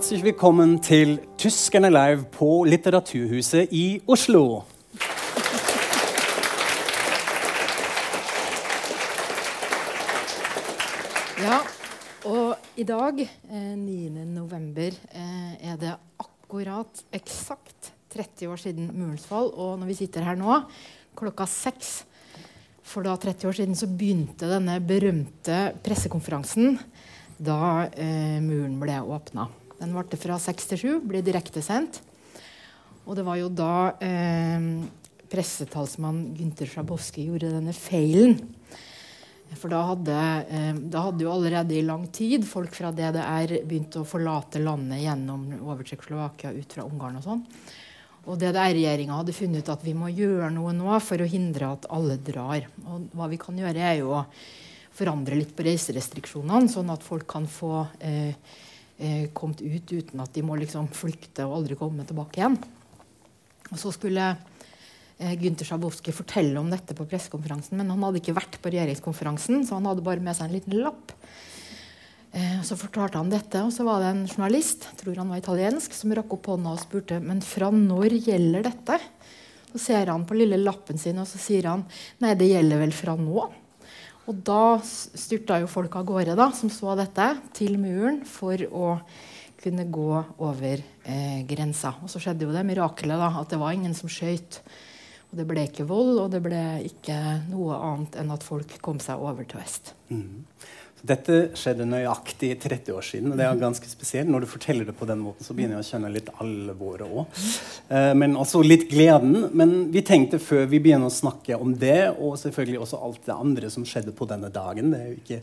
Herzlich willkommen til Tyskerne live på Litteraturhuset i Oslo. Ja, og i dag, eh, 9. november, eh, er det akkurat eksakt 30 år siden murens fall. Og når vi sitter her nå, klokka seks For da 30 år siden så begynte denne berømte pressekonferansen da eh, muren ble åpna. Den varte fra seks til sju, ble direktesendt. Og det var jo da eh, pressetalsmann Gynter Schabowski gjorde denne feilen. For da hadde, eh, da hadde jo allerede i lang tid folk fra DDR begynt å forlate landet gjennom over Tsjekkoslovakia, ut fra Ungarn og sånn. Og DDR-regjeringa hadde funnet ut at vi må gjøre noe nå for å hindre at alle drar. Og hva vi kan gjøre, er jo å forandre litt på reiserestriksjonene, sånn at folk kan få eh, eh, kommet ut uten at de må liksom flykte og aldri komme tilbake igjen. Og så skulle eh, Gynter Schabowski fortelle om dette på pressekonferansen, men han hadde ikke vært på regjeringskonferansen, så han hadde bare med seg en liten lapp. Eh, så fortalte han dette, og så var det en journalist tror han var italiensk, som rakk opp hånda og spurte men fra når gjelder dette. Så ser han på lille lappen sin og så sier han nei, det gjelder vel fra nå. Og da styrta jo folk av gårde da, som så dette, til muren for å kunne gå over eh, grensa. Og så skjedde jo det mirakelet da, at det var ingen som skøyt. Og det ble ikke vold, og det ble ikke noe annet enn at folk kom seg over til vest. Mm. Dette skjedde nøyaktig 30 år siden. og det er ganske spesielt. Når du forteller det på den måten, så begynner jeg å kjenne litt alvoret òg. Eh, men også litt gleden. Men vi tenkte før vi begynner å snakke om det, og selvfølgelig også alt det andre som skjedde på denne dagen det er jo ikke,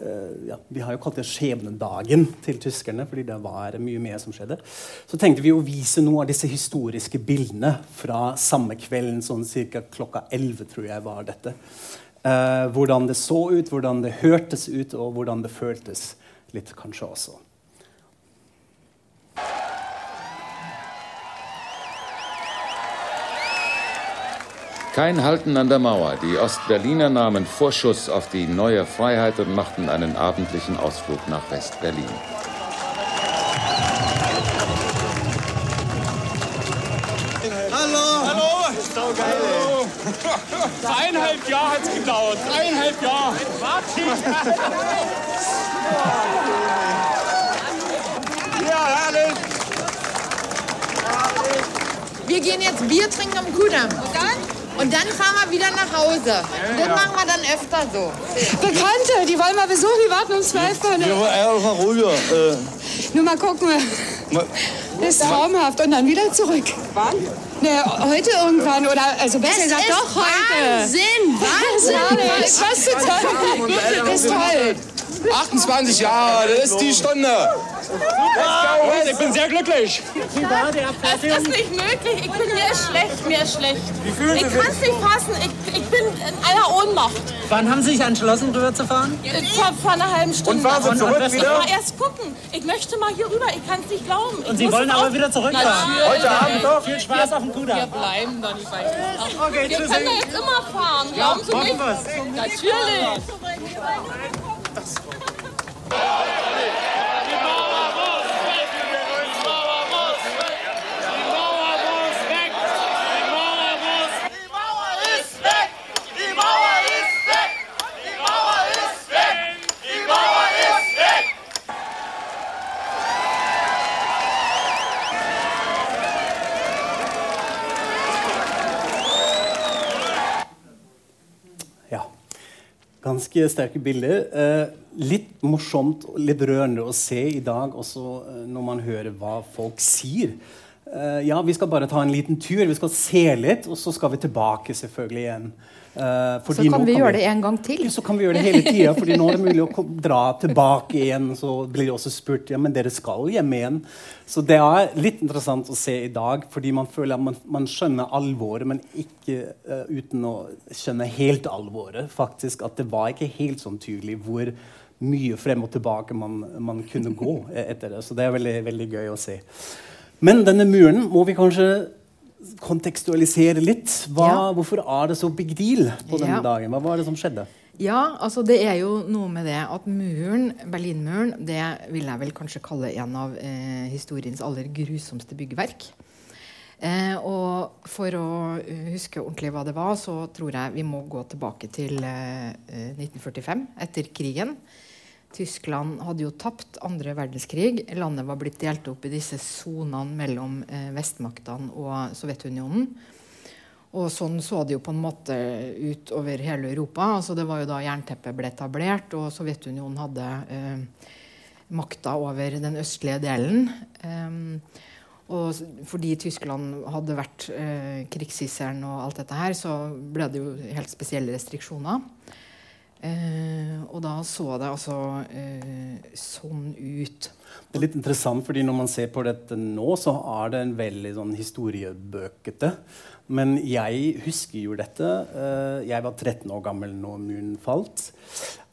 eh, ja, Vi har jo kalt det skjebnedagen til tyskerne, fordi det var mye mer som skjedde. Så tenkte vi å vise noen av disse historiske bildene fra samme kvelden, sånn ca. klokka 11, tror jeg var dette. Uh, hvordan det så ut, hvordan det hørtes ut, og hvordan det føltes litt kanskje også. Kein Halten an der Mauer. Die Ostberliner nahmen Vorschuss auf die neue Freiheit und machten einen abendlichen Ausflug nach West-Berlin. Dreieinhalb Jahre hat es gedauert. Dreieinhalb Jahre. Ja, herrlich! Wir gehen jetzt Bier trinken am Kudamm. Und dann? Und dann fahren wir wieder nach Hause. Das machen wir dann öfter so. Bekannte, die wollen wir besuchen, die warten um zwölf Uhr. Ja, aber mal ruhiger. Äh, Nur mal gucken. Das ist traumhaft. Und dann wieder zurück. Wann? Ne, heute irgendwann. Oder, also besser gesagt, ist doch heute. Wahnsinn! Wahnsinn! was zu toll. Das ist toll. 28 Jahre, das ist die Stunde. Und ich bin sehr glücklich. Das ist nicht möglich. Ich bin mir ist schlecht, mir ist schlecht. ich kann es nicht fassen. Ich, ich bin in einer Ohnmacht. Wann haben Sie sich entschlossen, rüber zu fahren? Vor, vor einer halben Stunde. Und fahren Sie zurück Ich wieder? mal erst gucken. Ich möchte mal hier rüber. Ich kann es nicht glauben. Ich Und Sie wollen aber wieder zurückfahren? Heute Abend doch? Viel Spaß auf dem Wir Kudamm. bleiben da nicht weiter. Okay, Wir tschüssi. können da jetzt immer fahren. Glauben Sie nicht? Natürlich. Ja. Ganske sterke bilder. Eh, litt morsomt og litt rørende å se i dag også eh, når man hører hva folk sier. Eh, ja, Vi skal bare ta en liten tur, vi skal se litt, og så skal vi tilbake selvfølgelig igjen. Eh, Så kan vi gjøre det en gang til. Ja, så kan vi gjøre det hele tida, fordi nå er det mulig å dra tilbake igjen. Så blir det også spurt ja, men dere skal hjem igjen. Så det er litt interessant å se i dag, fordi man føler at man, man skjønner alvoret, men ikke uh, uten å skjønne helt alvoret. faktisk, At det var ikke helt sånn tydelig hvor mye frem og tilbake man, man kunne gå eh, etter det. Så det er veldig, veldig gøy å se. Men denne muren må vi kanskje kontekstualisere litt. Hva, Ja. Hvorfor er det så big deal på denne Ja. dagen? Hva var det som skjedde? Ja, altså det er jo noe med det at muren, Berlinmuren det vil jeg vel kanskje kalle en av eh, historiens aller grusomste byggverk. Eh, og for å huske ordentlig hva det var, så tror jeg vi må gå tilbake til eh, 1945, etter krigen. Tyskland hadde jo tapt andre verdenskrig. Landet var blitt delt opp i disse sonene mellom eh, vestmaktene og Sovjetunionen. Og sånn så det jo på en måte ut over hele Europa. Altså det var jo da jernteppet ble etablert, og Sovjetunionen hadde eh, makta over den østlige delen. Eh, og fordi Tyskland hadde vært eh, krigsgisselen og alt dette her, så ble det jo helt spesielle restriksjoner. Eh, og da så det altså eh, sånn ut. Det er litt interessant, fordi når man ser på dette nå, så er det en veldig sånn historiebøkete. Men jeg husker jo dette. Eh, jeg var 13 år gammel når muren falt.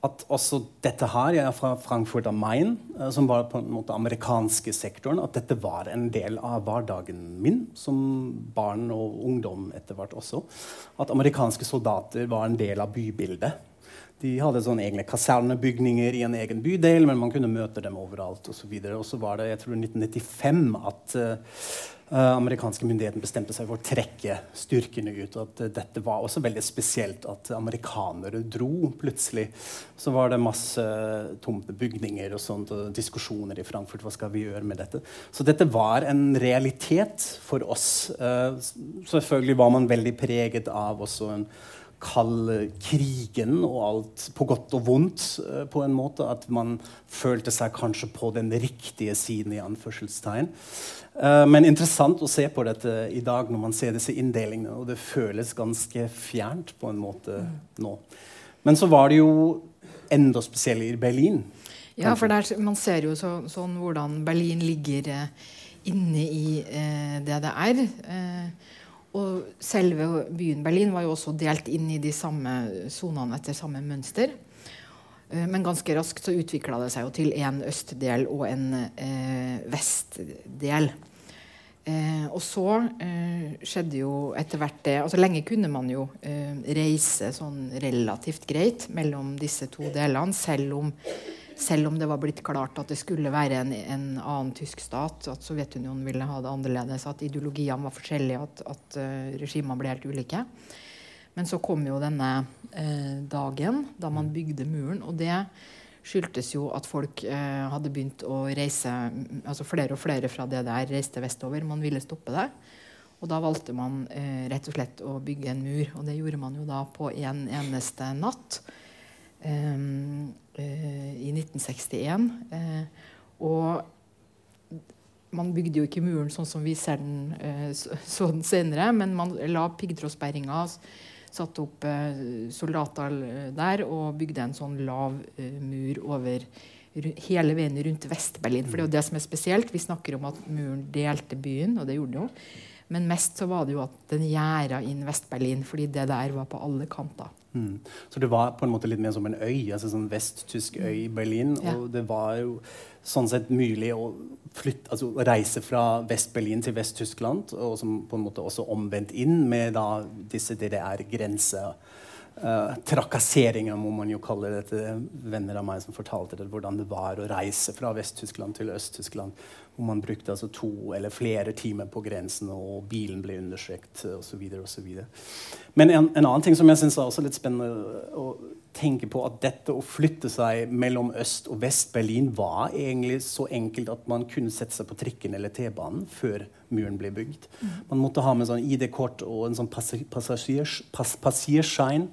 At også dette her, Jeg er fra Frankfurt am Main, uh, som var på en måte amerikanske sektoren. At dette var en del av hverdagen min som barn og ungdom etter hvert også. At amerikanske soldater var en del av bybildet. De hadde sånne egne kasernebygninger i en egen bydel, men man kunne møte dem overalt. Og så, videre. og så var det jeg tror 1995 at uh, amerikanske myndigheter bestemte seg for å trekke styrkene ut. og at uh, Dette var også veldig spesielt at amerikanere dro plutselig. Så var det masse tomte bygninger og sånt, og diskusjoner i Frankfurt. Hva skal vi gjøre med dette? Så dette var en realitet for oss. Uh, selvfølgelig var man veldig preget av også en kalde krigen og alt på godt og vondt uh, på en måte. At man følte seg kanskje på den riktige siden, i anførselstegn. Uh, men interessant å se på dette i dag når man ser disse inndelingene. Og det føles ganske fjernt på en måte nå. Men så var det jo enda spesielt i Berlin. Ja, for der, man ser jo så, sånn hvordan Berlin ligger eh, inne i DDR. Og selve byen Berlin var jo også delt inn i de samme sonene etter samme mønster. Eh, men ganske raskt så utvikla det seg jo til en østdel og en eh, vestdel. Eh, og så eh, skjedde jo etter hvert det altså Lenge kunne man jo eh, reise sånn relativt greit mellom disse to delene, selv om selv om det var blitt klart at det skulle være en, en annen tysk stat, at Sovjetunionen ville ha det annerledes, at ideologiene var forskjellige, at, at uh, regimene ble helt ulike. Men så kom jo denne uh, dagen da man bygde muren, og det skyldtes jo at folk uh, hadde begynt å reise altså Flere og flere fra det der reiste vestover. Man ville stoppe det. Og da valgte man rett og slett å bygge en mur. Og det gjorde man jo da på en eneste natt. Um, i 1961. Uh, og man bygde jo ikke muren sånn som vi ser den uh, så den senere, men man la piggtrådsperringa satte opp soldater der og bygde en sånn lav mur over hele veien rundt Vest-Berlin. For det er jo det som er spesielt. Vi snakker om at muren delte byen, og det gjorde den jo. Men mest så var det jo at den gjerda inn Vest-Berlin, fordi det der var på alle kanter. Mm. Så det var på en måte litt mer som en øy, altså sånn vesttysk øy i Berlin. Ja. Og det var jo sånn sett mulig å, flytte, altså, reise fra Vest-Berlin til Vest-Tyskland, og som på en måte også omvendt inn med da disse DDR-grenser. Uh, trakasseringer, må man jo kalle det. til Venner av meg som fortalte det, hvordan det var å reise fra Vest-Tyskland til Øst-Tyskland. Hvor man brukte altså to eller flere timer på grensen, og bilen ble undersøkt osv. Men en, en, annen ting som jeg syns er også litt spennende å tenke på, at dette å flytte seg mellom Øst- og Vest-Berlin var egentlig så enkelt at man kunne sette seg på trikken eller T-banen før muren ble bygd. Mm. Man måtte ha med sånn ID-kort og en sånn passasjerskjein.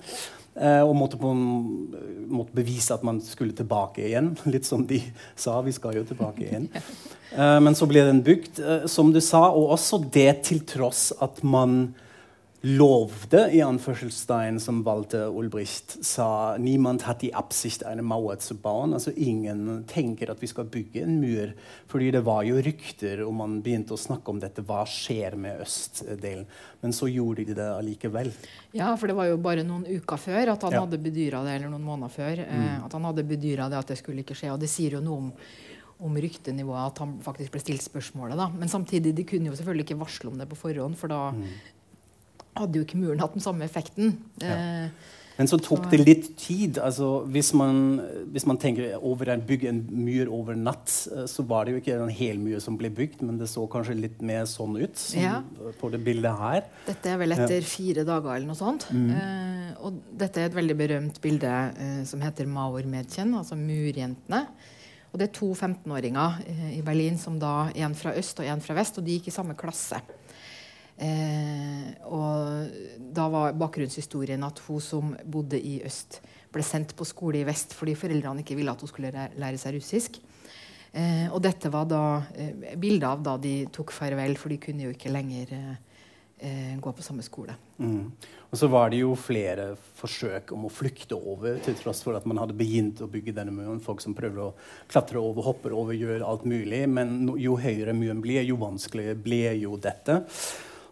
Eh, og måtte, på, måtte, bevise at man skulle tilbake igjen. Litt som de sa. Vi skal jo tilbake igjen. Eh, men så ble den bygd, eh, som du sa, og også det til tross at man lovde, i anførselstegn, som Walter Ulbricht sa, niemand hat die Absicht, eine Mauer zu bauen. Altså ingen tenker at vi skal bygge en mur. Fordi det var jo rykter, og man begynte å snakke om dette. Hva skjer med østdelen? Men så gjorde de det allikevel. Ja, for det var jo bare noen uker før at han ja. hadde bedyra det, eller noen måneder før, eh, mm. at han hadde bedyra det at det skulle ikke skje. Og det sier jo noe om om ryktenivået at han faktisk ble stilt spørsmålet. da. Men samtidig, de kunne jo selvfølgelig ikke varsle om det på forhånd, for da mm hadde jo ikke muren hatt den samme effekten. Ja. Men så tok det litt tid. altså Hvis man, hvis man tenker over en bygge en myr over natt, eh, så var det jo ikke en hel som ble bygd, men det så kanskje litt mer sånn ut som Ja. på det bildet her. Dette er vel etter fire dager eller noe sånt. Eh, og dette er et veldig berømt bilde eh, som heter Mauer-Mädchen, altså murjentene. Og det er to 15-åringer eh, i Berlin, som da en fra øst og en fra vest, og de gikk i samme klasse. Eh, og da var bakgrunnshistorien at hun som bodde i øst, ble sendt på skole i vest fordi foreldrene ikke ville at hun skulle lære seg russisk. Eh, og dette var da eh, bildet av da de tok farvel, for de kunne jo ikke lenger eh, eh, gå på samme skole. Mm. Og så var det jo flere forsøk om å flykte over, til tross for at man hadde begynt å bygge denne muren. Folk som prøvde å klatre over, hoppe over, gjør alt mulig. Men jo høyere muren ble, jo vanskeligere ble jo dette.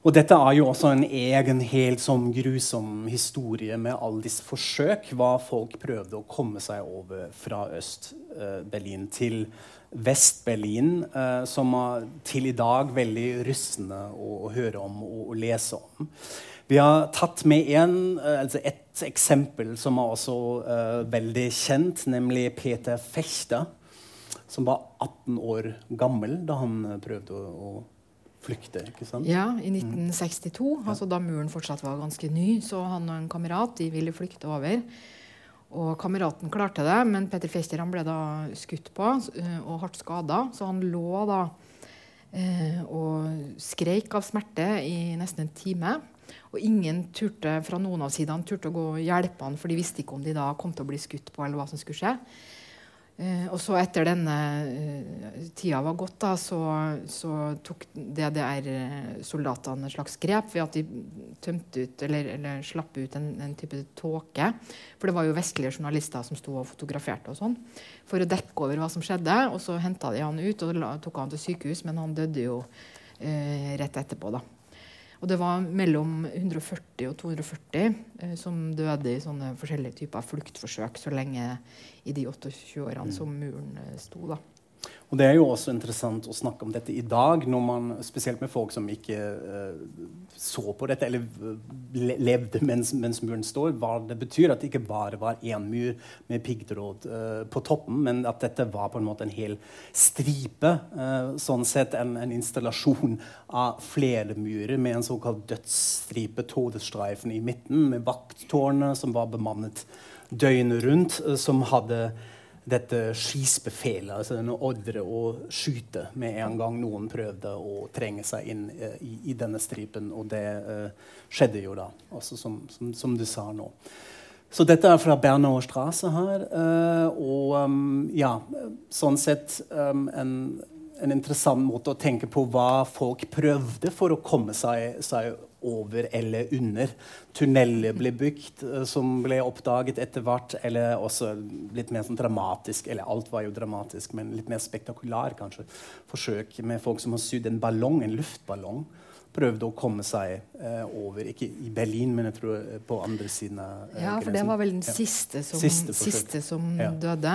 Og dette er jo også en egen, helt sånn grusom historie med alle disse forsøk, hva folk prøvde å komme seg over fra Øst-Berlin til Vest-Berlin, eh, som er til i dag veldig rystende å, høre om og, lese om. Vi har tatt med en, eh, altså et eksempel som er også uh, veldig kjent, nemlig Peter Fechter, som var 18 år gammel da han prøvde å, å flykte. ikke sant? Ja, I 1962, altså da muren fortsatt var ganske ny, så han og en kamerat de ville flykte over. Og Kameraten klarte det, men Petter Fester han ble da skutt på eh, og hardt skada. Så han lå da eh, og skreik av smerte i nesten en time. Og ingen turte fra noen av sidene turte å gå og hjelpe han, for de visste ikke om de da kom til å bli skutt på. eller hva som skulle skje. Eh, og så etter denne eh, tida var gått, da, så, så tok DDR-soldatene et slags grep ved at de tømte ut, eller, eller slapp ut en, en type tåke. For det var jo vestlige journalister som sto og fotograferte og sånn. For å dekke over hva som skjedde. Og så henta de han ut og tok han til sykehus, men han døde jo eh, rett etterpå, da. Og det var mellom 140 og 240 eh, som døde i sånne forskjellige typer fluktforsøk så lenge i de 28 årene som muren eh, sto. da. Og Det er jo også interessant å snakke om dette i dag, når man, spesielt med folk som ikke uh, så på dette, eller le levde mens, mens muren står, hva det betyr at det ikke bare var én mur med piggtråd uh, på toppen, men at dette var på en måte en hel stripe. uh, sånn sett en, en installasjon av flere murer med en såkalt dødsstripe, todestreifen, i midten, med vakttårnet som var bemannet døgnet rundt, eh, som hadde dette skyssbefelet, altså denne ordre å skyte med en gang noen prøvde å trenge seg inn eh, i, i, denne stripen. Og det eh, skjedde jo da, også som, som, som, du sa nå. Så dette er fra Bernauer Strasse her. Eh, og um, ja, sånn sett um, en, en, interessant måte å tenke på hva folk prøvde for å komme seg, seg over eller under. Tunneler ble bygd, uh, som ble oppdaget etter hvert. Eller også litt mer sånn dramatisk. Eller alt var jo dramatisk, men litt mer spektakulær, kanskje. Forsøk med folk som har sydd en ballong, en luftballong. Prøvde å komme seg eh, over. Ikke i Berlin, men jeg tror på andre siden av eh, Ja, for det var vel den siste som, Siste siste som Ja. døde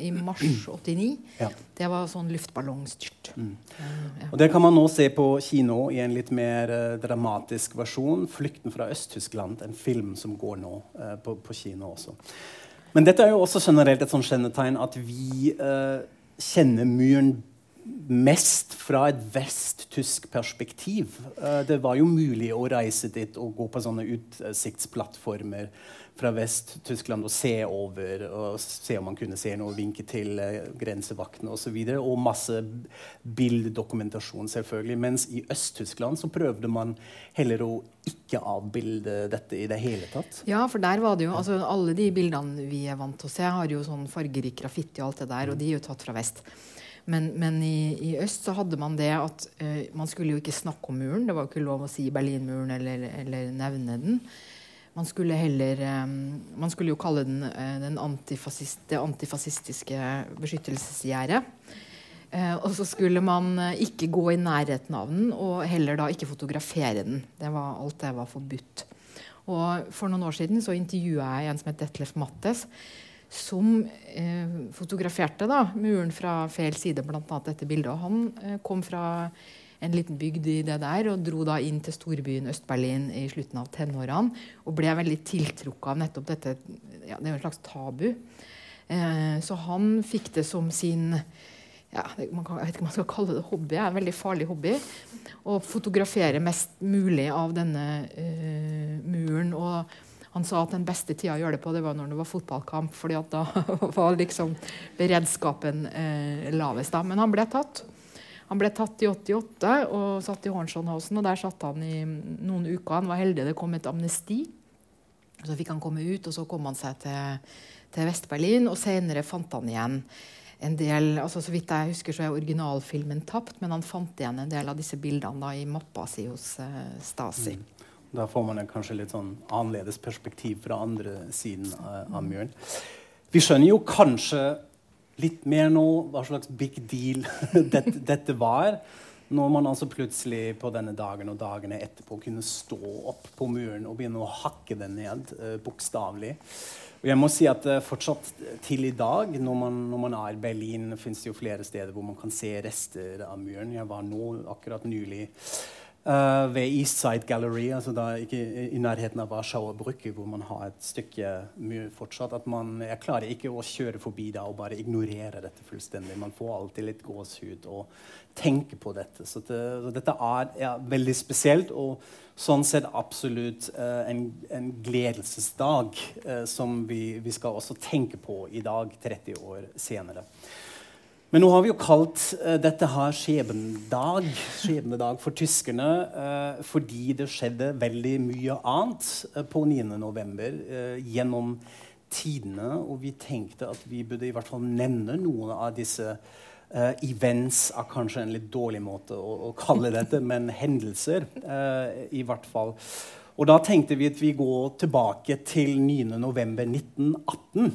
i mars 89. Ja. Det var sånn luftballongstyrt. Mm. ja. Og Det kan man nå se på kino i en litt mer eh, dramatisk versjon. 'Flykten fra Øst-Tyskland', en film som går nå eh, på, på kino også. Men dette er jo også generelt et sånt kjennetegn at vi eh, kjenner muren mest fra et vest-tysk perspektiv. Eh, det var jo mulig å reise dit og gå på sånne utsiktsplattformer fra Vest-Tyskland og se over og se om man kunne se noe, vinke til eh, grensevaktene osv. Og, så videre, og masse bildedokumentasjon, selvfølgelig. Mens i Øst-Tyskland så prøvde man heller å ikke avbilde dette i det hele tatt. Ja, for der var det jo altså, Alle de bildene vi er vant til å se, har jo sånn fargerik graffiti og alt det der, og de er jo tatt fra vest. Men, men i, i, øst så hadde man det at uh, man skulle jo ikke snakke om muren. Det var jo ikke lov å si Berlinmuren eller, eller nevne den. Man skulle heller um, Man skulle jo kalle den, uh, den antifasist, det antifascistiske beskyttelsesgjerdet. Uh, og så skulle man ikke gå i nærheten av den, og heller da ikke fotografere den. Det var, alt det var forbudt. Og For noen år siden så intervjua jeg en som het Detlef Mattes som eh, fotograferte da, muren fra feil side, bl.a. dette bildet. Og han eh, kom fra en liten bygd i det der, og dro da inn til storbyen Øst-Berlin i slutten av tenårene. Og ble veldig tiltrukket av nettopp dette ja, Det er jo en slags tabu. Eh, så han fikk det som sin ja, kan, Jeg vet ikke om man skal kalle det hobby. En veldig farlig hobby. Å fotografere mest mulig av denne uh, muren. Og han sa at den beste tida å gjøre det på, det var når det var fotballkamp. fordi da var liksom beredskapen eh, lavest. da. Men han ble tatt. Han ble tatt i 88 og satt i Hornschonhausen. og Der satt han i noen uker. Han var heldig det kom et amnesti. Så fikk han komme ut, og så kom han seg til, til Vest-Berlin. Og senere fant han igjen en del altså Så vidt jeg husker, så er originalfilmen tapt, men han fant igjen en del av disse bildene da, i mappa si hos eh, Stasi. Mm. Da får man kanskje litt sånn annerledes perspektiv fra andre siden av, av muren. Vi skjønner jo kanskje litt mer nå hva slags big deal dette, dette, var. Når man altså plutselig på denne dagen og dagene etterpå kunne stå opp på muren og begynne å hakke den ned, uh, bokstavelig. Og jeg må si at uh, fortsatt til i dag, når man, når man er i Berlin, fins det jo flere steder hvor man kan se rester av muren. Jeg var nå akkurat nylig Uh, ved Eastside Gallery, altså da ikke i nærheten av Warszawa Brücke, hvor man har et stykke mur fortsatt. at man, Jeg klarer ikke å kjøre forbi da og bare ignorere dette fullstendig. Man får alltid litt gåsehud og tenker på dette. Så, det, så dette er ja, veldig spesielt og sånn sett absolutt uh, en, en, gledelsesdag uh, som vi, vi skal også tenke på i dag, 30 år senere. Men nå har vi jo kalt uh, dette her skjebnedag, skjebnedag for tyskerne uh, fordi det skjedde veldig mye annet uh, på 9.11. gjennom tidene. Og vi tenkte at vi burde i hvert fall nevne noen av disse events er kanskje en litt dårlig måte å, å kalle dette, men hendelser i hvert fall. Og da tenkte vi at vi går tilbake til 9.11.1918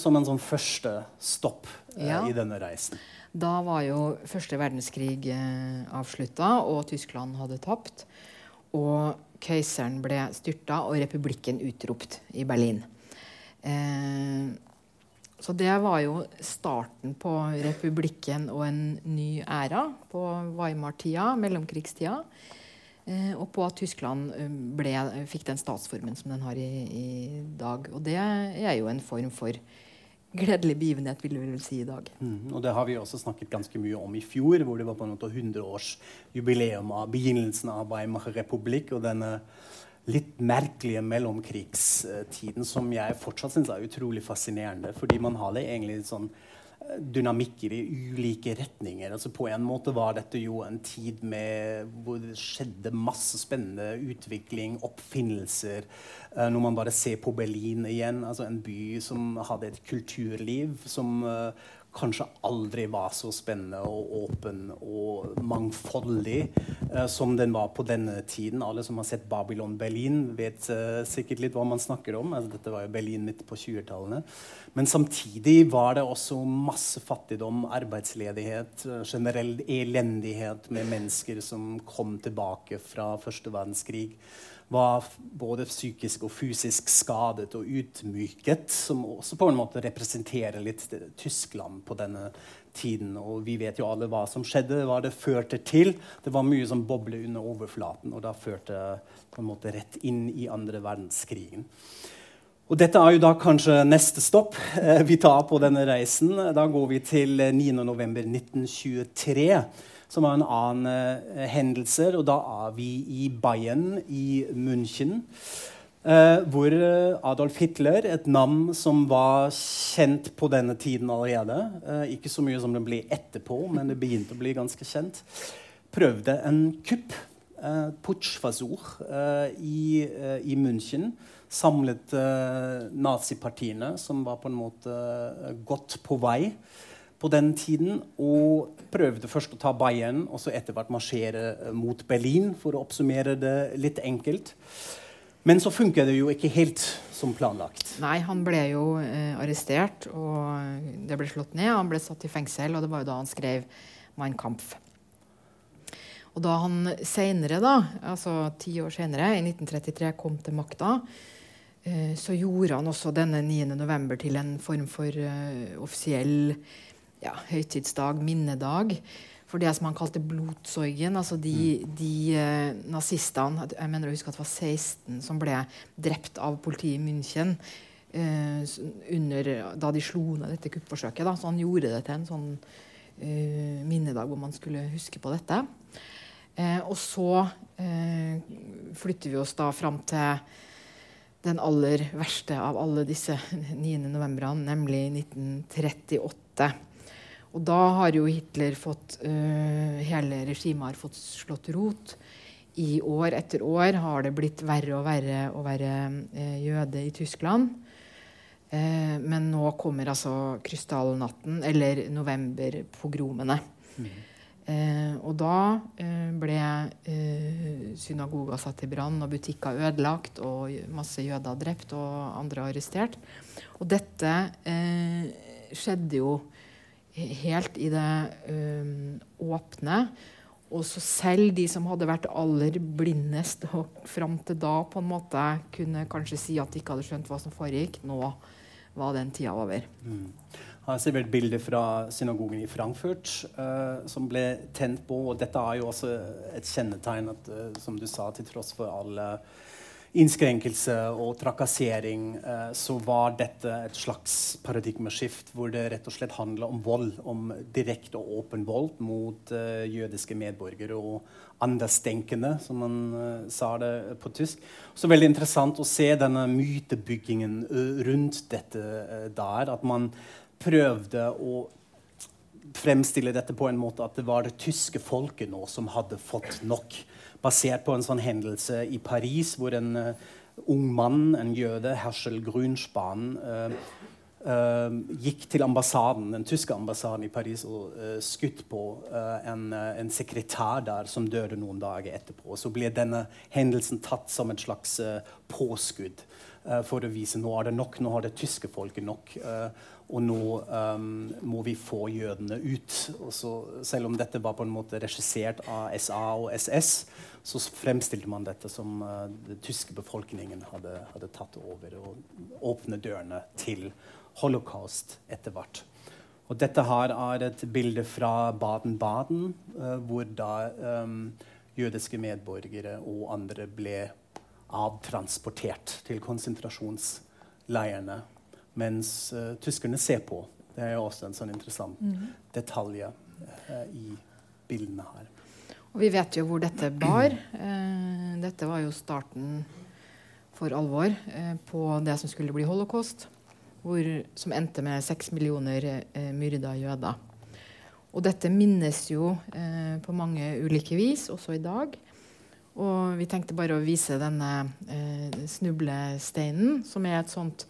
som en sånn første stopp ja. i denne reisen. Da var jo første verdenskrig eh, avslutta, og Tyskland hadde tapt. Og keiseren ble styrta, og republikken utropt i Berlin. Eh, så det var jo starten på republikken og en ny æra på Weimar-tida, mellomkrigstida. Eh, og på at Tyskland eh, ble, fikk den statsformen som den har i, i dag. Og det er jo en form for gledelig begivenhet, vil vi vel si i dag. Mm, og det har vi også snakket ganske mye om i fjor, hvor det var på en måte 100-årsjubileum av begynnelsen av Weimar republikk og denne litt merkelige mellomkrigstiden som jeg fortsatt syns er utrolig fascinerende. Fordi man har det egentlig sånn dynamikker i ulike retninger. Altså På en måte var dette jo en tid med, hvor det skjedde masse spennende utvikling, oppfinnelser. Uh, når man bare ser på Berlin igjen, altså en by som hadde et kulturliv som uh, kanskje aldri var så spennende og åpen og mangfoldig eh, som den var på denne tiden. Alle som har sett Babylon Berlin, vet eh, sikkert litt hva man snakker om. Altså, dette var jo Berlin midt på 20-tallene. Men samtidig var det også masse fattigdom, arbeidsledighet, uh, generell elendighet med mennesker som kom tilbake fra første verdenskrig var både psykisk og fysisk skadet og utmyket, som også på en måte representerer litt Tyskland på denne tiden. Og vi vet jo alle hva som skjedde, hva det førte til. Det var mye som boblet under overflaten, og da førte på en måte rett inn i andre verdenskrigen. Og dette er jo da kanskje neste stopp eh, vi tar på denne reisen. Da går vi til 9.11.1923 som var en annen uh, hendelse. Og da er vi i Bayern i München. Uh, hvor eh, Adolf Hitler, et navn som var kjent på denne tiden allerede uh, Ikke så mye som det ble etterpå, men det begynte å bli ganske kjent. Prøvde en kupp, uh, putschversuch, i, i, München. Samlet nazipartiene, som var på en måte godt på vei på den tiden. Og prøvde først å ta Bayern og så etter hvert marsjere eh, mot Berlin, for å oppsummere det litt enkelt. Men så funka det jo ikke helt som planlagt. Nei, han ble jo eh, arrestert, og det ble slått ned. Han ble satt i fengsel, og det var jo da han skrev Mein Kampf. Og da han senere, da, altså ti år senere, i 1933, kom til makta, eh, så gjorde han også denne 9. november til en form for uh, offisiell ja, høytidsdag, minnedag, for det som han kalte blodsorgen. Altså de, de eh, nazistene Jeg mener å huske at det var 16 som ble drept av politiet i München eh, under, da de slo ned dette kuppforsøket. Da. Så han gjorde det til en sånn eh, minnedag hvor man skulle huske på dette. Eh, og så eh, flytter vi oss da fram til den aller verste av alle disse 9. novembrene, nemlig 1938. Og da har jo Hitler fått uh, Hele regimet har fått slått rot. I år etter år har det blitt verre og verre å være uh, jøde i Tyskland. Uh, men nå kommer altså krystallnatten, eller novemberpogromene. Eh, og da eh, ble synagoger synagoga satt i brann, og butikker ødelagt, og masse jøder drept og andre arrestert. Og dette eh, skjedde jo helt i det eh, åpne. Og så selv de som hadde vært aller blindest og fram til da på en måte kunne kanskje si at de ikke hadde skjønt hva som foregikk, nå var den tida over. Mm. Jeg har et bilde fra synagogen i Frankfurt uh, som ble tent på. og Dette er jo også et kjennetegn at, uh, som du sa, til tross for alle innskrenkelse og trakassering, eh, så var dette et slags paradigmeskift hvor det rett og slett handla om vold. Om direkte og åpen vold mot eh, jødiske medborgere og anderstenkende, som man eh, sa det på tysk. Så veldig interessant å se denne mytebyggingen rundt dette der. At man prøvde å fremstille dette på en måte at det var det tyske folket nå som hadde fått nok. Basert på en sånn hendelse i Paris hvor en uh, ung mann, en jøde, Herschel Grunspan, uh, uh, gikk til ambassaden, den tyske ambassaden i Paris og uh, skutt på eh, en, eh, en sekretær der som døde noen dager etterpå. Så ble denne hendelsen tatt som et slags eh, påskudd eh, for å vise nå er det nok, nå har det tyske folket nok. eh, og nå um, må vi få jødene ut. Så, selv om dette var på en måte regissert av SA og SS, så fremstilte man dette som uh, den tyske befolkningen hadde, hadde tatt over og åpne dørene til holocaust etter hvert. Og dette her er et bilde fra Baden-Baden, uh, hvor da um, jødiske medborgere og andre ble avtransportert til konsentrasjonsleirene mens uh, tyskerne ser på. Det er jo også en sånn interessant detalj uh, i bildene her. Og vi vet jo hvor dette bar. Uh, dette var jo starten for alvor eh, på det som skulle bli holocaust. Hvor, som endte med seks millioner eh, myrda jøder. Og dette minnes jo eh, på mange ulike vis, også i dag. Og vi tenkte bare å vise denne eh, snublesteinen, som er et sånt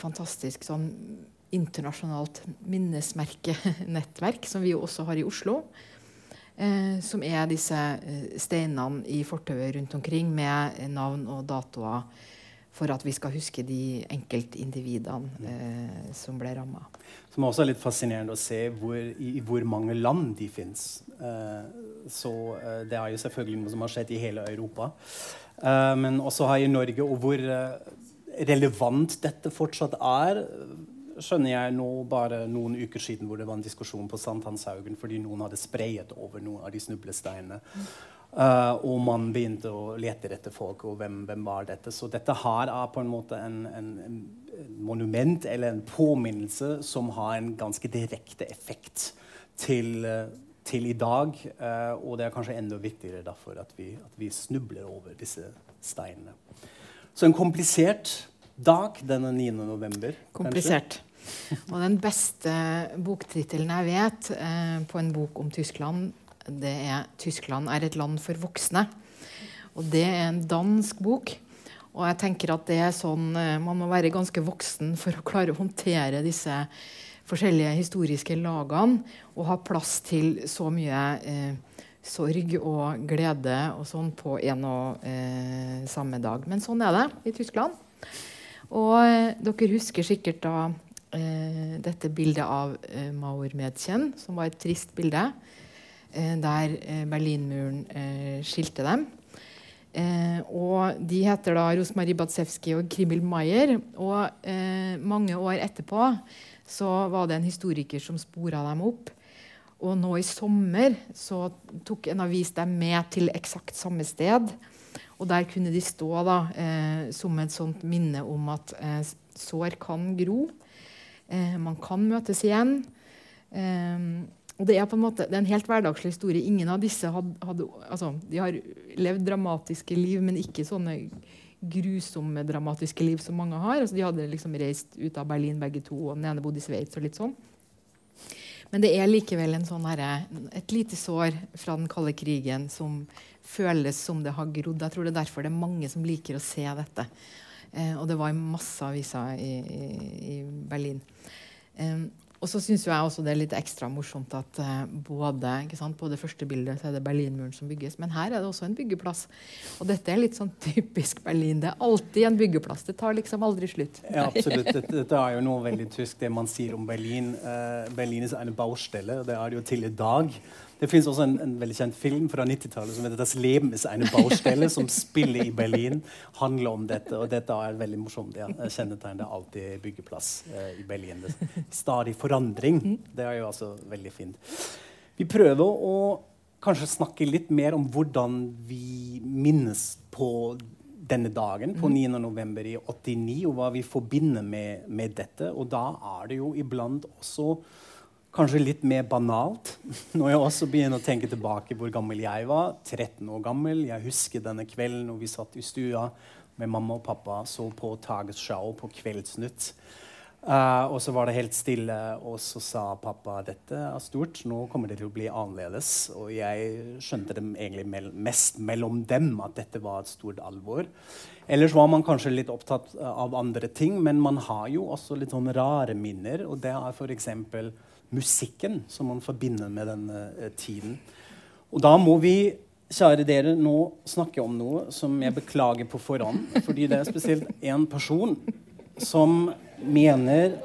fantastisk sånn internasjonalt minnesmerkenettverk, som vi jo også har i Oslo. Eh, som er disse eh, steinene i fortauet rundt omkring med navn og datoer for at vi skal huske de enkeltindividene eh, som ble ramma. Som også er litt fascinerende å se hvor, i, i hvor mange land de fins. Eh, så eh, det er jo selvfølgelig noe som har skjedd i hele Europa. Eh, men også her i Norge, og hvor relevant dette fortsatt er, skjønner jeg nå bare noen uker siden hvor det var en diskusjon på Sankthanshaugen fordi noen hadde sprayet over noen av de snublesteinene. Uh, og man begynte å lete etter folk, og hvem, hvem var dette? Så dette her er på en måte en, en, en monument eller en påminnelse som har en ganske direkte effekt til, uh, til i dag. Uh, og det er kanskje enda viktigere derfor at vi, at vi snubler over disse steinene. Så en komplisert dag denne 9. november. kanskje. Komplisert. Og den beste boktittelen jeg vet eh, på en bok om Tyskland, det er 'Tyskland er et land for voksne'. Og det er en dansk bok. Og jeg tenker at det er sånn eh, Man må være ganske voksen for å klare å håndtere disse forskjellige historiske lagene og ha plass til så mye eh, sorg og glede og sånn på en og eh, samme dag. Men sånn er det i Tyskland. Og eh, dere husker sikkert da eh, dette bildet av eh, Maur Medkjenn, som var et trist bilde, eh, der eh, Berlinmuren eh, skilte dem. Og de heter da Rosmarie Badsewski og Krimmel Maier. Og mange år etterpå så var det en historiker som spora dem opp. Og nå i sommer så tok en avis dem med til eksakt samme sted. Og der kunne de stå da, eh, som et sånt minne om at eh, sår kan gro. Eh, man kan møtes igjen. Eh, og det er på en måte, en helt hverdagslig historie. Ingen av disse hadde, hadde altså, har levd dramatiske liv, men ikke sånne grusomme, dramatiske liv som mange har. Altså, de hadde liksom reist ut av Berlin begge to, og den ene bodde i Sveits. og litt sånn. Men det er likevel sånn her, et lite sår fra den kalde krigen som føles som det har grodd. Jeg tror det er derfor det er mange som liker å se dette. Eh, og det var i masse aviser i, i, i Berlin. Eh, og så syns jeg også det er litt ekstra morsomt at eh, både sant, på det første bildet så er det Berlinmuren som bygges, men her er det også en byggeplass. Og dette er litt sånn typisk Berlin. Det er alltid en byggeplass. Det tar liksom aldri slutt. Ja, absolutt. Dette, dette er jo noe veldig tysk, det man sier om Berlin. Uh, Berlin er en baustelle, og det er det jo til i dag. Det fins også en, en, veldig kjent film fra 90-tallet som heter 'Das Leben ist eine Baustelle', som spiller i Berlin. handler om dette, og dette er veldig morsomt. Ja. Kjennetegnet er alltid byggeplass eh, i Berlin. Det, stadig forandring. Det er jo altså veldig fint. Vi prøver å kanskje snakke litt mer om hvordan vi minnes på denne dagen, på 9. november i 89, og hva vi forbinder med, med dette. Og da er det jo iblant også Kanskje litt mer banalt. Når jeg også begynner å tenke tilbake hvor gammel jeg var. 13 år gammel. Jeg husker denne kvelden når vi satt i stua med mamma og pappa så på Tagesschau på Kveldsnytt. Uh, og så var det helt stille, og så sa pappa dette er stort, nå kommer det til å bli annerledes. Og jeg skjønte det egentlig mell mest mellom dem at dette var et stort alvor. Ellers var man kanskje litt opptatt av andre ting, men man har jo også litt sånn rare minner. Og det er f.eks musikken som man forbinder med denne eh, tiden. Og da må vi kjære dere, nå snakke om noe som jeg beklager på forhånd. Fordi det er spesielt én person som mener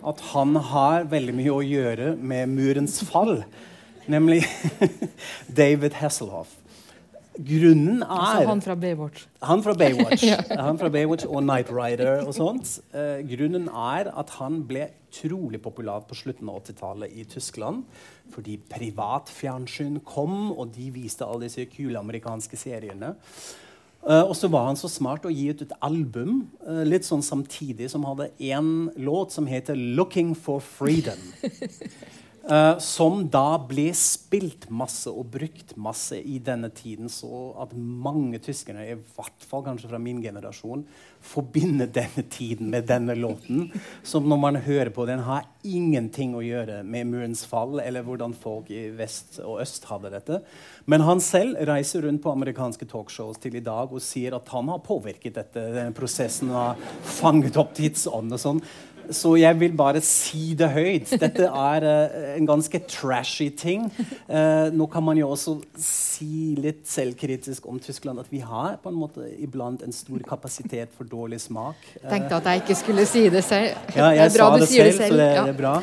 at han har veldig mye å gjøre med murens fall. Nemlig David Hasselhoff. Grunnen er altså Han fra Baywatch. Han fra Baywatch, ja. han fra Baywatch og Night Rider og sånt. Uh, grunnen er at han ble utrolig populært på slutten av 80-tallet i Tyskland. Fordi privatfjernsyn kom, og de viste alle disse kule amerikanske seriene. Uh, og så var han så smart å gi ut et album uh, litt sånn samtidig som hadde én låt som heter 'Looking for Freedom'. Uh, som da ble spilt masse og brukt masse i denne tiden, så at mange tyskere, i hvert fall kanskje fra min generasjon, forbinder denne tiden med denne låten. Som når man hører på den, har ingenting å gjøre med murens fall eller hvordan folk i vest og øst hadde dette. Men han selv reiser rundt på amerikanske talkshows til i dag og sier at han har påvirket dette, denne prosessen og har fanget opp tidsånd og sånn. Så jeg vil bare si det høyt. Dette er uh, en ganske trashy ting. Uh, nå kan man jo også si litt selvkritisk om Tyskland at vi har på en måte iblant en stor kapasitet for dårlig smak. Uh, Tenkte at jeg ikke skulle si det selv. Ja, jeg det sa det selv, det selv, så det, ja. det er bra.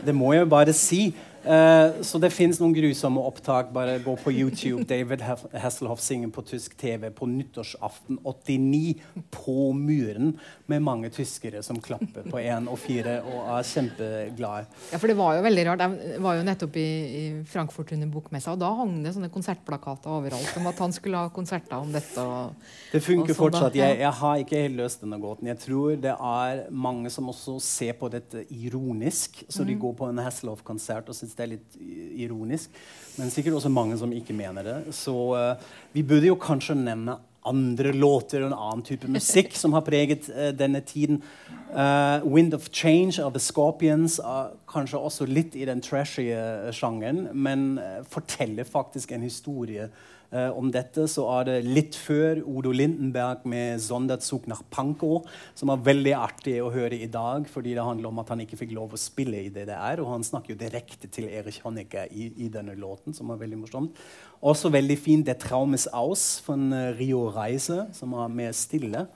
Det må jeg jo bare si. Uh, så det fins noen grusomme opptak. Bare gå på YouTube. David Hasselhoff synger på tysk TV på nyttårsaften 89 på muren med mange tyskere som klapper på én og fire og er kjempeglade. Ja, for det var jo veldig rart. Jeg var jo nettopp i, i Frankfurt under bokmessa, og da hang det sånne konsertplakater overalt om at han skulle ha konserter om dette. Og, det funker sånn fortsatt. Jeg, jeg, har ikke helt løst denne gåten. Jeg tror det er mange som også ser på dette ironisk, så de mm. går på en Hasselhoff-konsert og syns det er litt ironisk. Men sikkert også mange som ikke mener det. Så uh, vi burde jo kanskje nevne andre låter og en annen type musikk som har preget uh, denne tiden. Uh, 'Wind of Change' av The Scorpions er kanskje også litt i den trashy sjangeren, men forteller faktisk en historie om dette så er det litt før Odo Lindenberg med 'Sonderzug nach Pankow', som er veldig artig å høre i dag, fordi det handler om at han ikke fikk lov å spille i DDR. Og han snakker jo direkte til Erich Honecker i, i, denne låten, som er veldig morsomt. Også veldig fint 'Der Traum ist aus' fra Rio Reise, som er mer stille.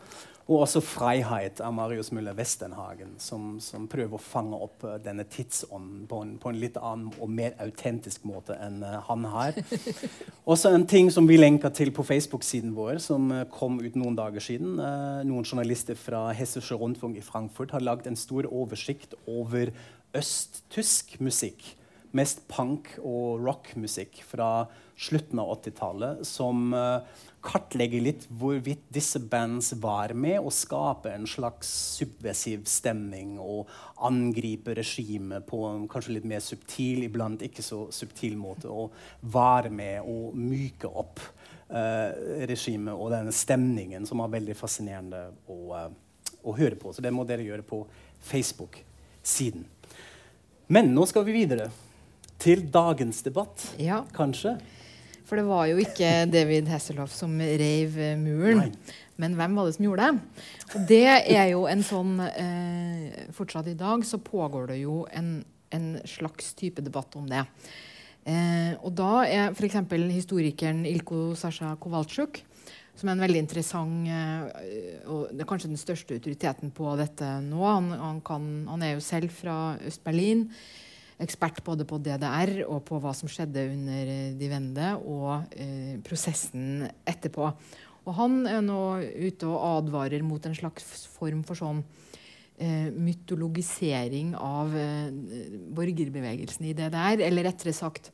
Og også 'Freiheit' av Marius Müller Westenhagen, som, som, prøver å fange opp uh, denne tidsånden på en, på en, litt annen og mer autentisk måte enn uh, han har. også en ting som vi lenker til på Facebook-siden vår, som uh, kom ut noen dager siden. noen journalister fra Hessische Rundfunk i Frankfurt har lagd en stor oversikt over østtysk musikk mest punk- og rockmusikk fra slutten av 80-tallet som uh, kartlegger litt hvorvidt disse bands var med og skaper en slags subversiv stemning og angriper regimet på en kanskje litt mer subtil, iblant ikke så subtil måte. Og var med å myke opp uh, regimet og denne stemningen som var veldig fascinerende å, uh, å høre på. Så det må dere gjøre på Facebook-siden. Men nå skal vi videre til dagens debatt, ja. kanskje. For det var jo ikke David Hasselhoff som reiv eh, muren. Nei. Men hvem var det som gjorde det? Og det er jo en sånn eh, Fortsatt i dag så pågår det jo en, en slags type debatt om det. Eh, og da er f.eks. historikeren Ilko Sasha Kowalczuk, som er en veldig interessant eh, og det er kanskje den største autoriteten på dette nå. Han, han, kan, han er jo selv fra Øst-Berlin ekspert både på DDR og på hva som skjedde under eh, de Wende, og eh, prosessen etterpå. Og han er nå ute og advarer mot en slags form for sånn eh, mytologisering av eh, borgerbevegelsen i DDR. Eller rettere sagt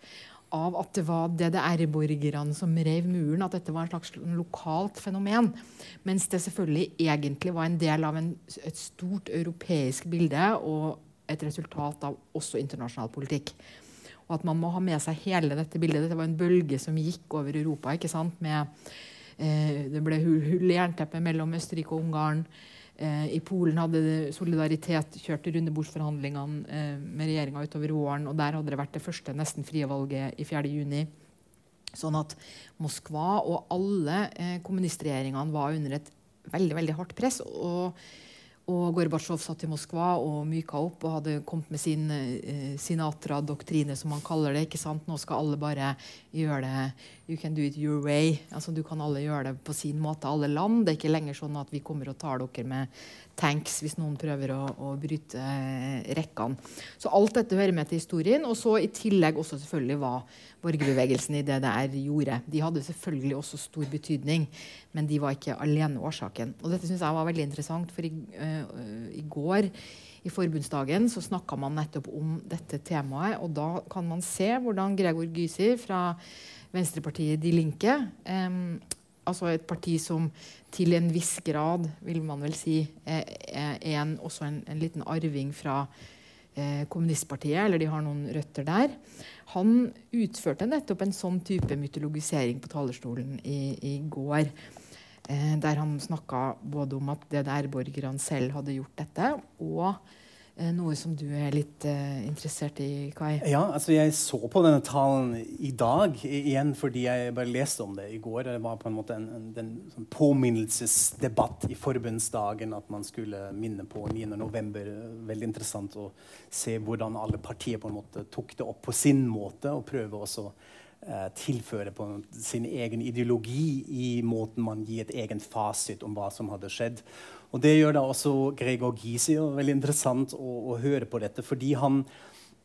av at det var DDR-borgerne som rev muren. At dette var en slags lokalt fenomen. Mens det selvfølgelig egentlig var en del av en, et stort europeisk bilde. og et resultat av også internasjonal politikk. Og at man må ha med seg hele dette bildet. Dette var en bølge som gikk over Europa. ikke sant? Med, eh, det ble hull i jernteppet mellom Østerrike og Ungarn. Eh, I Polen hadde Solidaritet kjørt rundebordsforhandlingene eh, med regjeringa utover våren. Og der hadde det vært det første nesten frie valget i 4.6. Sånn at Moskva og alle eh, kommunistregjeringene var under et veldig veldig hardt press. og og Gorbatsjov satt i Moskva og myka opp og hadde kommet med sin uh, Sinatra-doktrine, som han kaller det. ikke sant? Nå skal alle bare gjøre det You can do it your way. Altså, du kan alle gjøre det på sin måte, alle land. Det er ikke lenger sånn at vi kommer og tar dere med tanks hvis noen prøver å, å bryte eh, rekkene. Så alt dette hører med til historien. Og så i tillegg også selvfølgelig hva borgerbevegelsen i DDR gjorde. De hadde selvfølgelig også stor betydning, men de var ikke alene årsaken. Og dette syns jeg var veldig interessant, for i, uh, i går i forbundsdagen så snakka man nettopp om dette temaet. Og da kan man se hvordan Gregor Gysi fra Venstrepartiet De Linke um, altså et parti som til en viss grad, vil man vel si, er, en, også en, en, liten arving fra eh, kommunistpartiet, eller de har noen røtter der. Han utførte nettopp en sånn type mytologisering på talerstolen i, i går. Eh, der han snakka både om at DDR-borgerne selv hadde gjort dette, og noe som du er litt uh, interessert i, Kai? Ja, altså jeg så på denne talen i dag igjen fordi jeg bare leste om det i går. Det var på en måte en, en, en sånn påminnelsesdebatt i forbundsdagen at man skulle minne på 9.11. Veldig interessant å se hvordan alle partier på en måte tok det opp på sin måte og prøve også uh, tilføre på sin egen ideologi i måten man gir et egen fasit om hva som hadde skjedd. Og Det gjør da også Gregor Gysi. Veldig interessant å, å, høre på dette. fordi han,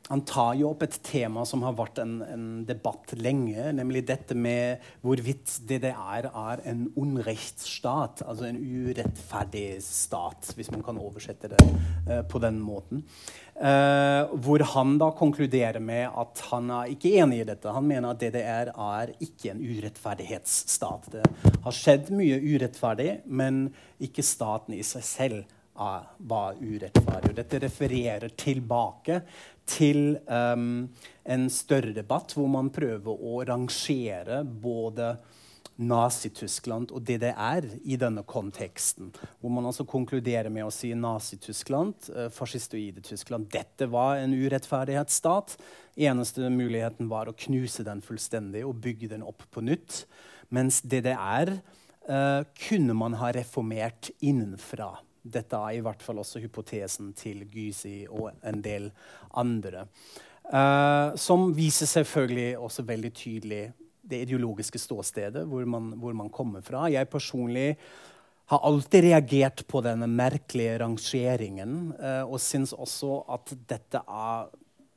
han, tar jo opp et tema som har vært en, en, debatt lenge, nemlig dette med hvorvidt DDR er en unrechtsstat, altså en urettferdig stat, hvis man kan oversette det uh, på den måten. Uh, hvor han da konkluderer med at han er ikke enig i dette. Han mener at DDR er ikke en urettferdighetsstat. Det har skjedd mye urettferdig, men ikke staten i seg selv var urettferdig. Og dette refererer tilbake til um, en større debatt hvor man prøver å rangere både Nazi-Tyskland og DDR i denne konteksten. Hvor man altså konkluderer med å si Nazi-Tyskland, eh, fascistoide Tyskland. Dette var en urettferdighetsstat. Eneste muligheten var å knuse den fullstendig og bygge den opp på nytt. Mens DDR eh, kunne man ha reformert innenfra. Dette er i hvert fall også hypotesen til Gysi og en del andre. Uh, som viser selvfølgelig også veldig tydelig det ideologiske ståstedet, hvor man, hvor man kommer fra. Jeg personlig har alltid reagert på denne merkelige rangeringen, uh, og syns også at dette er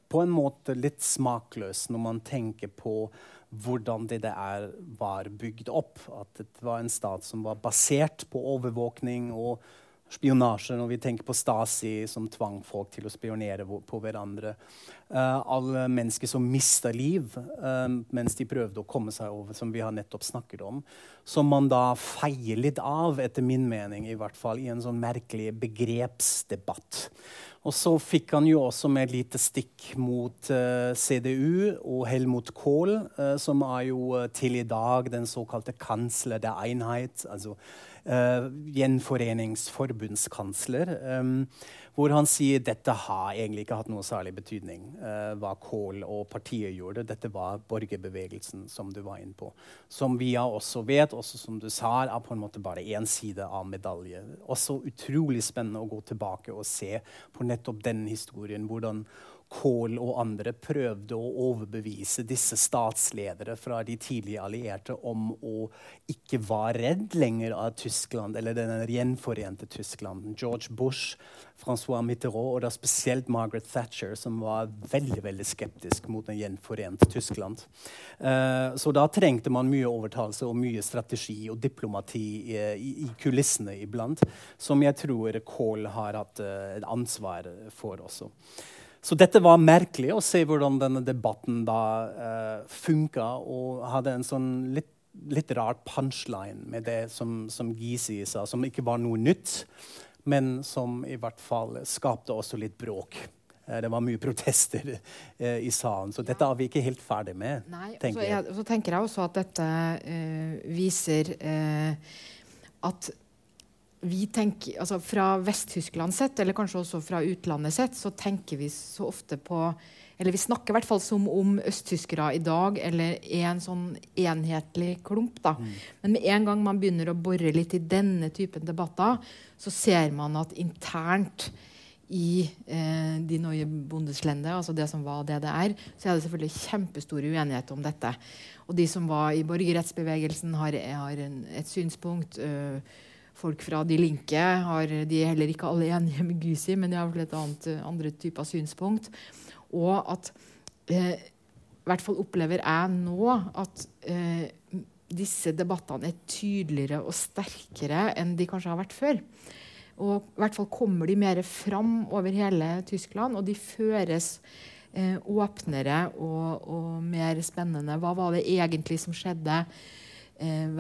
på en måte litt smakløst når man tenker på hvordan det der var bygd opp. At det var en stat som var basert på overvåkning og spionasje, når vi tenker på Stasi som tvang folk til å spionere på hverandre. Uh, alle mennesker som mista liv uh, mens de prøvde å komme seg over, som vi har nettopp snakket om. Som man da feier litt av, etter min mening, i hvert fall, i en sånn merkelig begrepsdebatt. Og så fikk han jo også med et lite stikk mot uh, CDU og Helmut Kohl, som er jo til i dag den såkalte kansler der Einheit. altså uh, gjenforeningsforbundskansler, um, hvor han sier dette har egentlig ikke hatt noe særlig betydning uh, hva Kohl og partiet gjorde. Dette var borgerbevegelsen, som du var inne på. Som vi også vet, også som du sa, er på en måte bare én side av medalje. Også utrolig spennende å gå tilbake og se på nettopp den historien. hvordan Kohl og andre prøvde å overbevise disse statsledere fra de tidlige allierte om å ikke være redd lenger av Tyskland, eller den gjenforente Tyskland. George Bush, Francois Mitterrand og da spesielt Margaret Thatcher, som var veldig veldig skeptisk mot den gjenforente Tyskland. Uh, så da trengte man mye overtalelse og mye strategi og diplomati i, i, kulissene iblant, som jeg tror Kohl har hatt uh, ansvar for også. Så dette var merkelig å se hvordan denne debatten da uh, funka, og hadde en sånn litt, litt rar punchline med det som, som Gizi sa, som ikke var noe nytt, men som i hvert fall skapte også litt bråk. Uh, det var mye protester uh, i salen, så dette er vi ikke helt ferdig med. Nei, tenker så, jeg, så tenker jeg også at dette viser at vi tenker, altså Fra Vest-Tyskland sett, eller kanskje også fra utlandet sett, så tenker vi så ofte på Eller vi snakker i hvert fall som om østtyskere i dag eller er en sånn enhetlig klump. da. Mm. Men med en gang man begynner å bore litt i denne typen debatter, så ser man at internt i eh, de nye bondeslende, altså det som var DDR, så er det selvfølgelig kjempestor uenighet om dette. Og de som var i borgerrettsbevegelsen, har, har en, et synspunkt. Øh, folk fra De Linke har, de er heller ikke alle enige med Gusi, men de har et annet, andre typer synspunkt. Og at eh, hvert fall opplever jeg nå at eh, disse debattene er tydeligere og sterkere enn de kanskje har vært før. Og i hvert fall kommer de mer fram over hele Tyskland, og de føres eh, åpnere og, og, mer spennende. Hva var det egentlig som skjedde? Eh,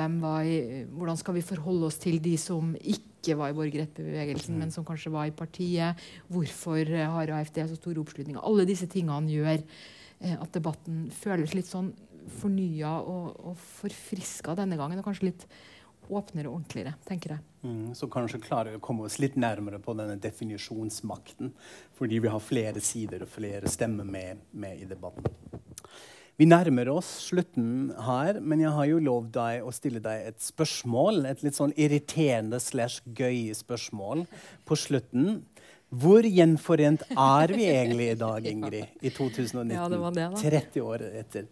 i, hvordan skal vi forholde oss til de som ikke var i borgerrettsbevegelsen, mm. men som kanskje var i partiet? Hvorfor har AFD så stor oppslutning? Alle disse tingene gjør eh, at debatten føles litt sånn fornya og, og forfriska denne gangen. Og kanskje litt åpnere og ordentligere, tenker jeg. Mm, så kanskje klarer vi å komme oss litt nærmere på denne definisjonsmakten. Fordi vi har flere sider og flere stemmer med, med i debatten. Vi nærmer oss slutten her, men jeg har jo lovd deg å stille deg et spørsmål. Et litt sånn irriterende slash gøy spørsmål på slutten. Hvor gjenforent er vi egentlig i dag, Ingrid? I 2019? Ja, det var det, da. 30 år etter.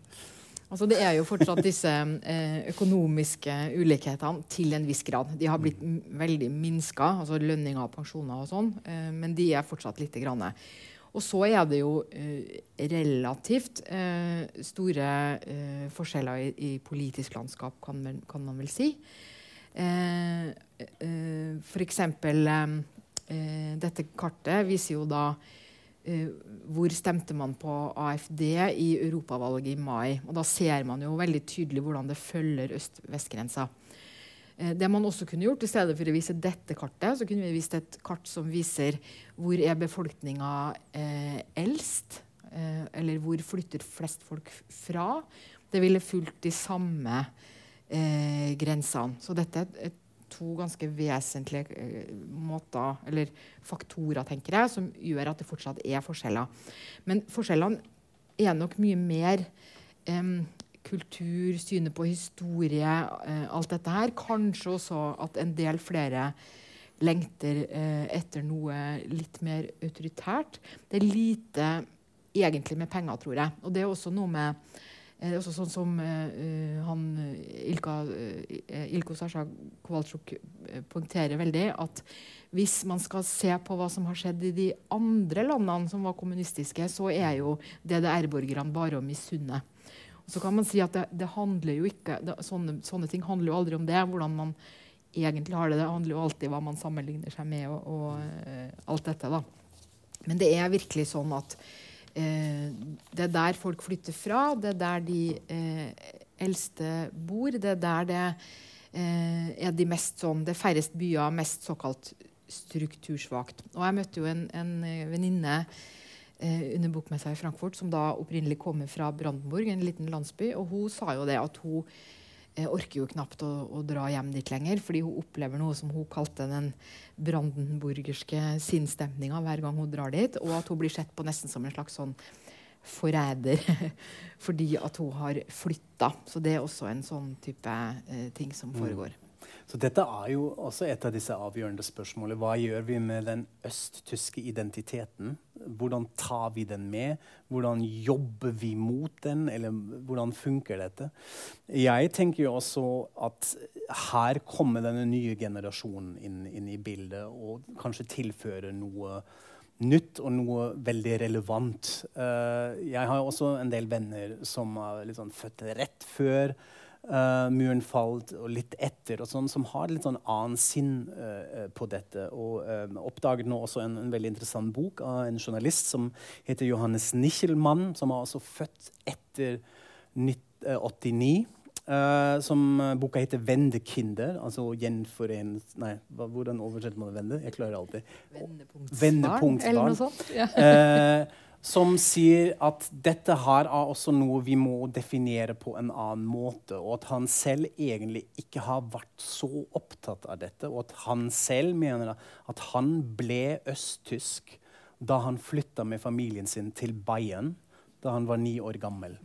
Altså, det er jo fortsatt disse eh, økonomiske ulikhetene til en viss grad. De har blitt veldig minska, altså lønninger og pensjoner og sånn, eh, men de er fortsatt lite grann. Og så er det jo eh, relativt eh, store eh, forskjeller i, i, politisk landskap, kan man, kan man vel si. Eh, eh for eksempel eh, Dette kartet viser jo da hvor stemte man på AFD i europavalget i mai. Og da ser man jo veldig tydelig hvordan det følger øst-vest-grensa. Eh, det man også kunne gjort, I stedet for å vise dette kartet, så kunne vi vist et kart som viser hvor er befolkninga eh, eldst. Eh, eller hvor flytter flest folk fra. Det ville fulgt de samme eh, grensene. Så dette er to ganske vesentlige eh, måter, eller faktorer tenker jeg, som gjør at det fortsatt er forskjeller. Men forskjellene er nok mye mer eh, kultur, synet på historie, eh, alt dette her. Kanskje også at en del flere lengter eh, etter noe litt mer autoritært. Det er lite egentlig med penger, tror jeg. Og det er også noe med det er også sånn som uh, han Ilka, uh, Ilko Sasha Kowalczuk poengterer veldig, at hvis man skal se på hva som har skjedd i de andre landene som var kommunistiske, så er jo DDR-borgerne bare å misunne. Så kan man si at det, det handler jo ikke det, sånne, sånne, ting handler jo aldri om det. Hvordan man egentlig har det. Det handler jo alltid om hva man sammenligner seg med, og, og uh, alt dette. da. Men det er virkelig sånn at uh, det er der folk flytter fra. Det er der de uh, eldste bor. Det er der det er de mest sånn, det er færrest byer, mest såkalt struktursvakt. Og jeg møtte jo en, en venninne under bokmessa i Frankfurt, som da opprinnelig kommer fra Brandenburg, en liten landsby. Og hun sa jo det at hun eh, orker jo knapt å, å, dra hjem dit lenger, fordi hun opplever noe som hun kalte den brandenburgerske sinnsstemninga hver gang hun drar dit, og at hun blir sett på nesten som en slags sånn forræder fordi at hun har flytta. Så det er også en sånn type eh, ting som mm. foregår. Så dette er jo også et av disse avgjørende spørsmålene. Hva gjør vi med den østtyske identiteten? Hvordan tar vi den med? Hvordan jobber vi mot den? Eller hvordan funker dette? Jeg tenker jo også at her kommer denne nye generasjonen inn, inn i bildet og kanskje tilfører noe nytt og noe veldig relevant. Uh, jeg har også en del venner som er sånn født rett før Uh, muren falt, og litt etter, og sånn, som har litt sånn annen sinn uh, på dette. Og uh, oppdaget nå også en, en, veldig interessant bok av en journalist som heter Johannes Nichelmann, som er også født etter 1989. som boka heter 'Vendekinder', altså gjenforent... Nei, hva, hvordan oversetter man 'vende'? Jeg klarer alltid. Vendepunktsbarn, Vendepunktsbarn. eller noe sånt. Ja som sier at dette her er også noe vi må definere på en annen måte. Og at han selv egentlig ikke har vært så opptatt av dette. Og at han selv mener at han ble østtysk da han flytta med familien sin til Bayern da han var ni år gammel.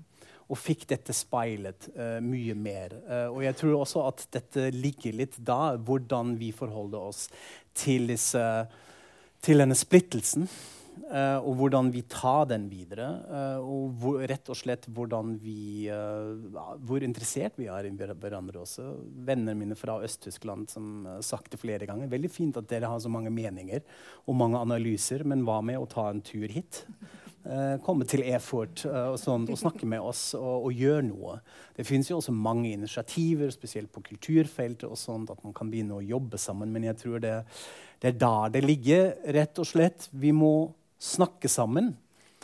Og fikk dette speilet uh, mye mer. Uh, og jeg tror også at dette ligger litt da, hvordan vi forholder oss til, disse, til denne splittelsen. Uh, og hvordan vi tar den videre. Uh, og hvor, rett og slett hvordan vi uh, Hvor interessert vi er i hverandre også. Venner mine fra Øst-Tyskland som har sagt det flere ganger. Veldig fint at dere har så mange meninger og mange analyser, men hva med å ta en tur hit? komme til Efort og, sånt, og snakke med oss og, og gjøre noe. Det finnes jo også mange initiativer, spesielt på kulturfeltet, og sånt, at man kan begynne å jobbe sammen. Men jeg tror det, det er der det ligger, rett og slett. Vi må snakke sammen.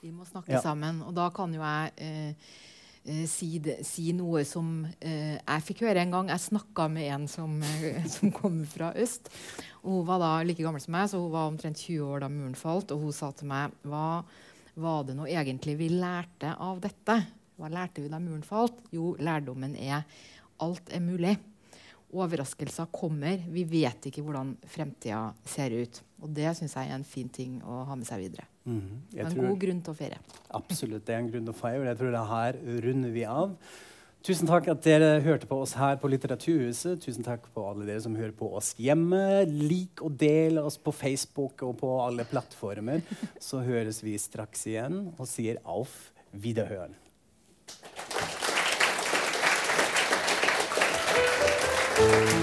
Vi må snakke ja. sammen. Og da kan jo jeg eh, eh, si, de, si, noe som eh, jeg fikk høre en gang. Jeg snakka med en som, eh, som kom fra øst. Og hun var da like gammel som meg, så hun var omtrent 20 år da muren falt. Og hun sa til meg hva var det nå egentlig vi lærte av dette? Hva lærte vi da muren falt? Jo, lærdommen er alt er mulig. Overraskelser kommer. Vi vet ikke hvordan fremtida ser ut. Og det syns jeg er en fin ting å ha med seg videre. Mm -hmm. En tror, god grunn til å feire. Absolutt. Det er en grunn til å feire. Jeg tror det er her runder vi av. Tusen takk at dere hørte på oss her på Litteraturhuset. Tusen takk på alle dere som hører på oss hjemme. Lik og del oss på Facebook og på alle plattformer. Så høres vi straks igjen og sier auf Wiederhøren. thank